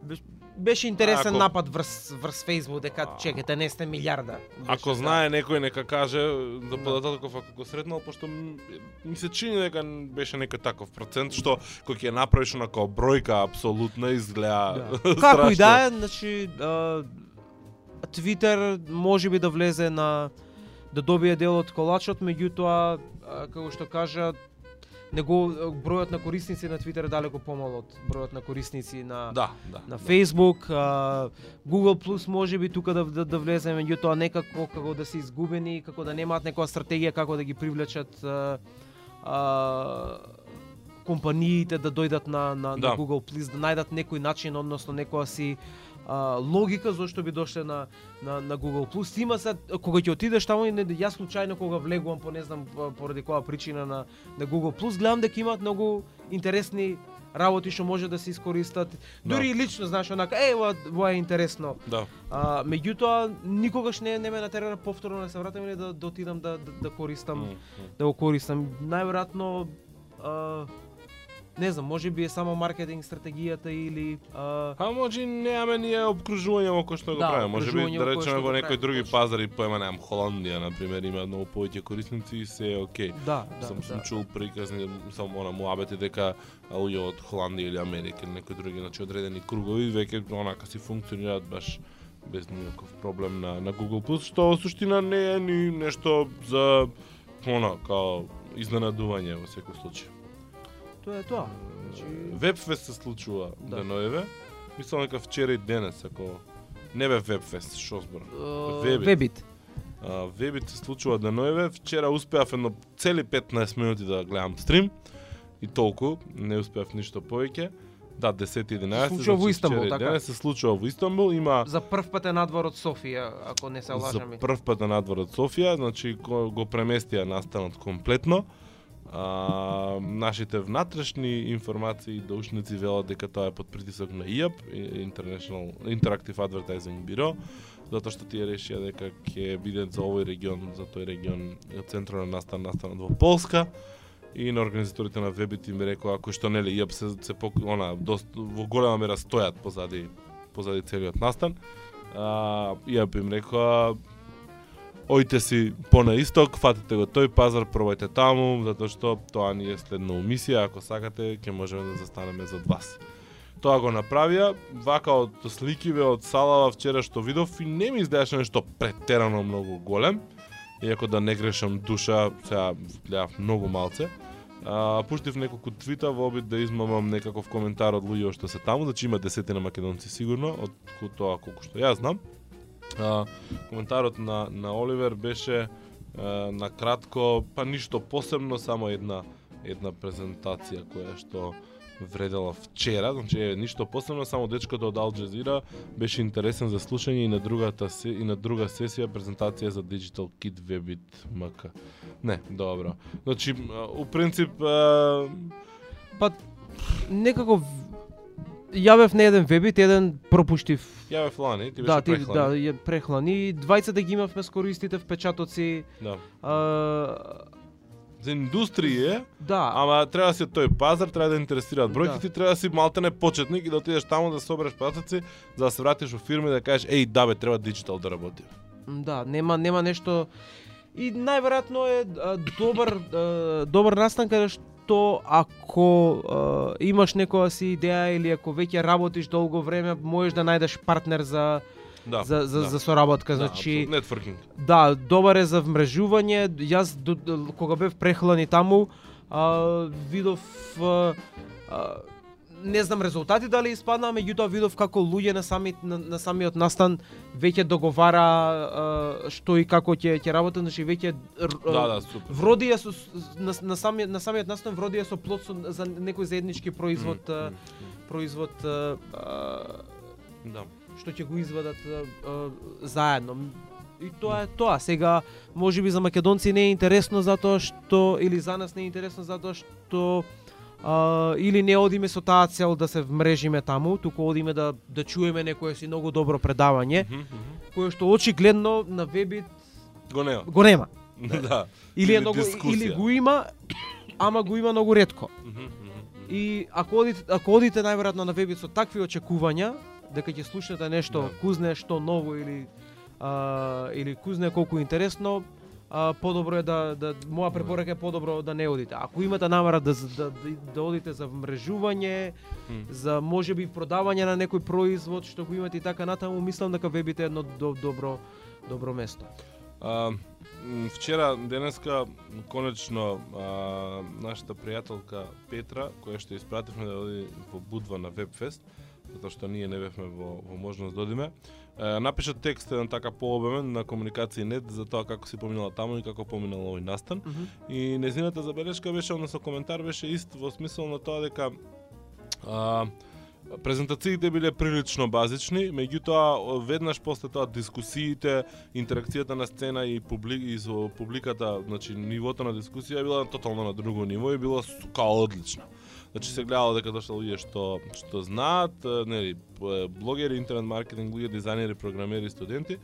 беше, беше интересен Ако- напад врз врз Facebook дека А. чекате не сте милиарда. Ако Беше, знае некој нека каже Да. податоков ако го сретнал пошто ми се чини дека беше некој таков процент што кој ќе направиш онака бројка апсолутно изгледа Да. Како и да е, значи Twitter може би да влезе на да добие дел од колачот, меѓутоа како што кажа него бројот на корисници на Twitter е далеко помал од бројот на корисници на Да, да. на да. Facebook, а, Google Plus може би тука да, да, да влезе, меѓутоа некако како да се изгубени, како да немаат некоја стратегија како да ги привлечат а, а, компаниите да дојдат на, на, Да. на Google Plus, да најдат некој начин, односно некоја си а, логика зашто би дошле на, на, на Google Plus. Има се, кога ќе отидеш таму, и не, јас случајно кога влегувам по не знам по- поради која причина на, на Google Plus, гледам дека имаат многу интересни работи што може да се искористат. Да. Дури и лично, знаеш, онака, е, ова, ова е интересно. Да. А, меѓутоа, никогаш не, не ме натера повторно да се вратам или да, да отидам да, да, да користам, М, м. да го користам. Најверојатно, не знам, може би е само маркетинг стратегијата или... А, А може и немаме ние обкружување во кој што го Да, прави. Може би да речеме во го прави, други точно. пазари, поема немам Холандија на пример, има многу повеќе корисници и се е окей. да, да, сам да. сум чул приказни, сам она муабети дека луѓе од Холандија или Америка или некои други, значи одредени кругови веќе онака си функционираат баш без никаков проблем на на Google Plus, што во суштина не е ни нешто за она као изненадување во секој случај. Тоа е тоа. Значи, Вебфест се случува Да. деноеве. Мислам дека вчера и денес, ако не бе Вебфест, што збор. Вебит. Вебит. А, Вебит се случува деноеве. Вчера успеав едно цели 15 минути да гледам стрим и толку, не успеав ништо повеќе. Да, 10-11. Се случува во Истанбул, вчера и така? Денес се случува во Истанбул, има За прв пат е надвор од Софија, ако не се за лажам. прв пат на надвор од Софија, значи го, го преместија настанот комплетно. А, нашите внатрешни информации и доушници велат дека тоа е под притисок на IAP, International Interactive Advertising Bureau, затоа што тие решија дека ќе биде за овој регион, за тој регион централен настан настанот во Полска и на организаторите на Вебит им рекоа ако што нели IAP се се пок, она дост, во голема мера стојат позади позади целиот настан. А, IAP им рекоа Ојте си пона исток, фатите го тој пазар, пробајте таму, затоа што тоа ни е следна умисија, ако сакате, ќе можеме да застанеме зад вас. Тоа го направија, вака од сликиве од Салава вчера што видов и не ми изгледаше нешто претерано многу голем, иако да не грешам душа, сега гледав многу малце. А, пуштив неколку твита во обид да измамам некаков коментар од луѓе што се таму, значи има десетина македонци сигурно, од тоа колку што јас знам. А, коментарот на, на Оливер беше а, на кратко, па ништо посебно, само една една презентација која што вредела вчера, значи е ништо посебно, само дечкото од Ал Джазира беше интересен за слушање и на другата се, и на друга сесија презентација за Digital Kid Webit МК. Не, добро. Значи, у принцип а, Па некако в- јавев на еден вебит, еден пропуштив. ја бе флани, ти беше Да, ти прехлани. да, ја прехлани. Двајцата ги имавме скоро истите впечатоци. да. А, За индустрија, да, Ама треба да си тој пазар, треба да интересираат бројки, Да. ти треба да си малтене почетник и да отидеш таму да собереш пратаци, за да се вратиш во фирма и да кажеш, еј, да бе, треба диджитал да работи. Да, нема нема нешто и најверојатно е а, добар а, добар настан каде што ако а, имаш некоја си идеја или ако веќе работиш долго време, можеш да најдеш партнер за Да. за за, да. за соработка, Да, значи нетворкинг. Да, добар е за вмрежување. Јас до, кога бев прехлани таму, а, видов а, а, не знам резултати дали испаднаа, меѓутоа видов како луѓе на самиот на, на самиот настан веќе договара а, што и како ќе ќе работи, значи веќе Да, да, супер. вродија со на, на самиот на самиот настан вродија со плод со, за некој заеднички производ М, а, м, производ а, Да. што ќе го извадат а, а, заедно. И тоа е тоа. Сега можеби за македонци не е интересно затоа што или за нас не е интересно затоа што а, или не одиме со таа цел да се вмрежиме таму, туку одиме да да чуеме некое си многу добро предавање, Мгм, мгм. кое што очигледно на вебит Го нема. го нема. Да. Или е Или многу дискусија. или го има, ама го има многу ретко. Мгм, мгм. И ако одите, ако одите најверојатно на вебит со такви очекувања, дека ќе слушнете нешто Да. кузне што ново или а, или кузне колку интересно, подобро е да, да моја препорака е подобро да не одите. Ако имате намера да, да, да, да одите за мрежување, М. за можеби продавање на некој производ што го имате и така натаму, мислам дека вебит е едно до, добро добро место. А, вчера, денеска, конечно, а, нашата пријателка Петра, која што испративме да оди во Будва на Вебфест, затоа што ние не бевме во, во можност да одиме, е, напиша текст еден така пообемен на комуникација нет за тоа како си поминала таму и како поминала овој настан. И незината забелешка беше, односно коментар беше ист во смисол на тоа дека а, презентациите биле прилично базични, меѓутоа веднаш после тоа дискусиите, интеракцијата на сцена и публи и со публиката, значи нивото на дискусија била тотално на друго ниво и била сука одлична. Значи се гледало дека дошла луѓе што што знаат, нели, блогери, интернет маркетинг, луѓе дизајнери, програмери, студенти.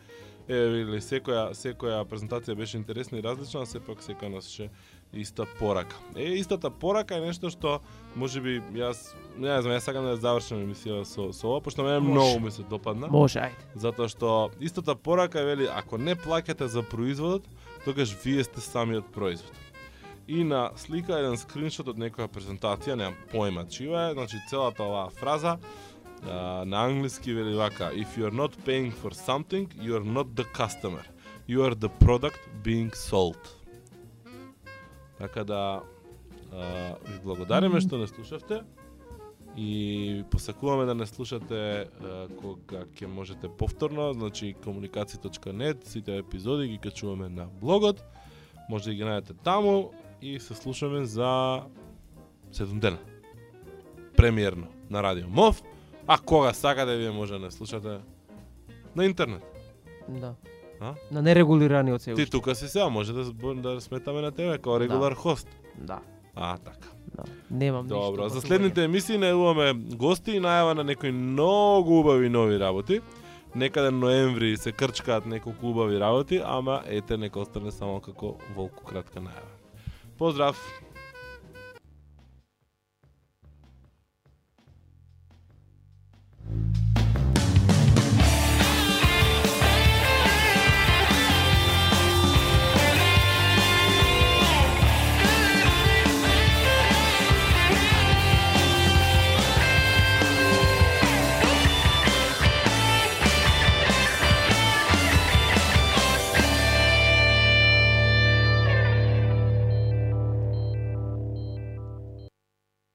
Е, видели, секоја секоја презентација беше интересна и различна, а сепак секоја носеше иста порака. Е, истата порака е нешто што можеби јас не знам, јас сакам да завршам емисија со со ова, пошто мене многу ми се допадна. Може, ајде. Затоа што истата порака вели, ако не плаќате за производот, тогаш вие сте самиот производ. И на слика еден скриншот од некоја презентација, немам појма чија е, значи целата оваа фраза а, на англиски вели вака If you are not paying for something, you are not the customer. You are the product being sold. Така да а, ви благодариме што не слушавте и посакуваме да не слушате а, кога ќе можете повторно, значи комуникација.нет, сите епизоди ги качуваме на блогот, може да ги најдете таму и се слушаме за 7 дена. Премиерно на Радио МОВ, а кога сакате вие може да не слушате на интернет. Да. А? На нерегулирани од се Ти уште. тука си сега, може да, да сметаме на тебе како регулар хост. Да. А, така. Да. Немам ништо. Добро, за патување. следните емисии најавуваме гости и најава на некои многу убави нови работи. Некаде ноември се крчкаат неколку убави работи, ама ете нека остане само како волку кратка најава. Pozdrav!